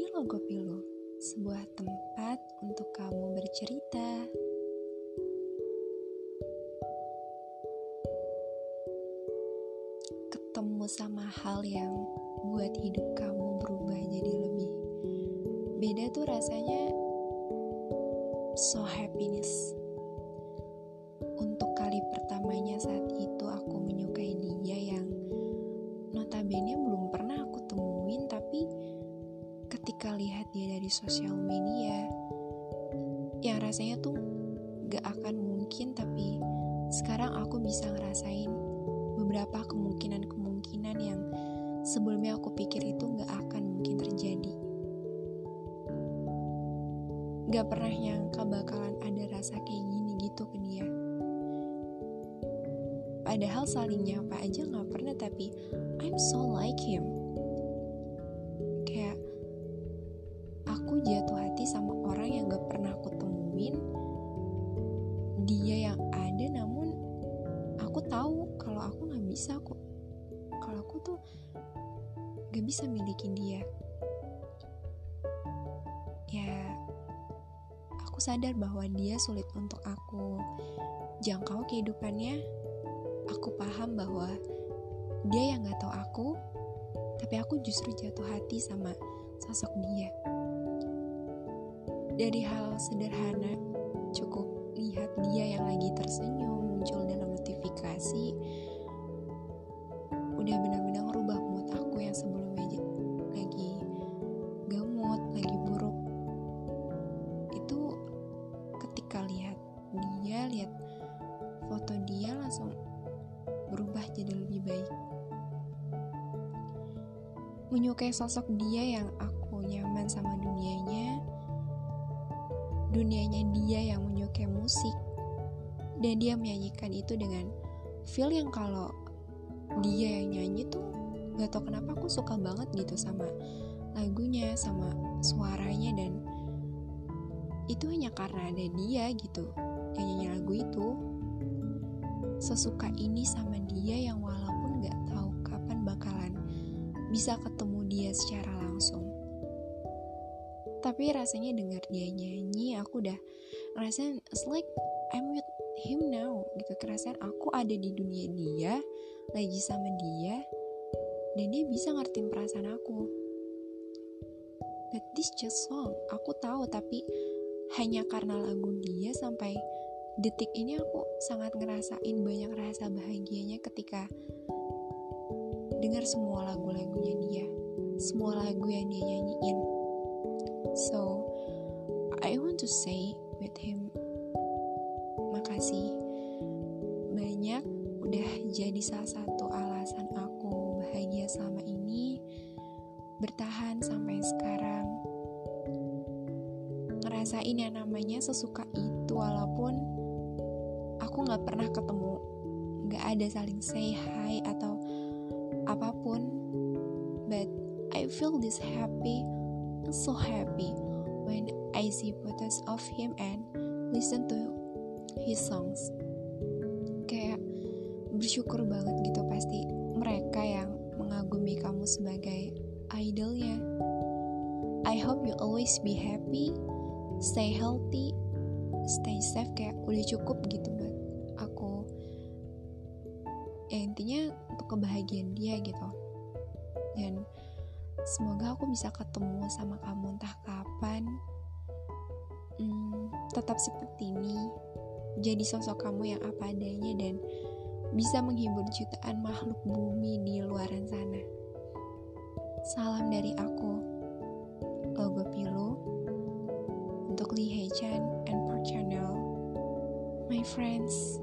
Ini logo pilu, sebuah tempat untuk kamu bercerita. Ketemu sama hal yang buat hidup kamu berubah jadi lebih beda tuh rasanya so happiness sosial media yang rasanya tuh gak akan mungkin tapi sekarang aku bisa ngerasain beberapa kemungkinan-kemungkinan yang sebelumnya aku pikir itu gak akan mungkin terjadi. Gak pernah nyangka bakalan ada rasa kayak gini gitu ke dia. Padahal saling nyapa aja gak pernah tapi I'm so like him. Aku jatuh hati sama orang yang gak pernah aku temuin. Dia yang ada namun aku tahu kalau aku gak bisa aku kalau aku tuh gak bisa milikin dia. Ya aku sadar bahwa dia sulit untuk aku jangkau kehidupannya. Aku paham bahwa dia yang gak tahu aku tapi aku justru jatuh hati sama sosok dia dari hal sederhana cukup lihat dia yang lagi tersenyum muncul dalam notifikasi udah benar-benar ngerubah mood aku yang sebelumnya aja lagi gamut, lagi buruk. Itu ketika lihat dia, lihat foto dia langsung berubah jadi lebih baik. Menyukai sosok dia yang aku nyaman sama dunianya, dunianya dia yang menyukai musik, dan dia menyanyikan itu dengan feel yang kalau dia yang nyanyi tuh gak tau kenapa aku suka banget gitu sama lagunya sama suaranya dan itu hanya karena ada dia gitu yang nyanyi lagu itu. Sesuka ini sama dia yang walaupun gak tahu kapan bakalan bisa ketemu dia secara langsung tapi rasanya dengar dia nyanyi aku udah ngerasain it's like I'm with him now gitu. Kerasan aku ada di dunia dia lagi sama dia dan dia bisa ngertiin perasaan aku. But this just song aku tahu tapi hanya karena lagu dia sampai detik ini aku sangat ngerasain banyak rasa bahagianya ketika dengar semua lagu-lagunya dia semua lagu yang dia nyanyiin so I want to say with him makasih. Banyak udah jadi salah satu alasan aku bahagia selama ini bertahan sampai sekarang. Ngerasain yang namanya sesuka itu walaupun aku nggak pernah ketemu. Nggak ada saling say hi atau apa pun but I feel this happy so happy when I see photos of him and listen to his songs. Kayak bersyukur banget gitu pasti mereka yang mengagumi kamu sebagai idolnya. I hope you always be happy stay healthy stay safe. Kayak udah cukup gitu buat aku. Ya intinya untuk kebahagiaan dia gitu. Dan semoga aku bisa ketemu sama kamu entah kapan hmm, tetap seperti ini jadi sosok kamu yang apa adanya dan bisa menghibur jutaan makhluk bumi di luaran sana. Salam dari aku, Logo Pilu, untuk Lee Hechan and Park Channel. My friends,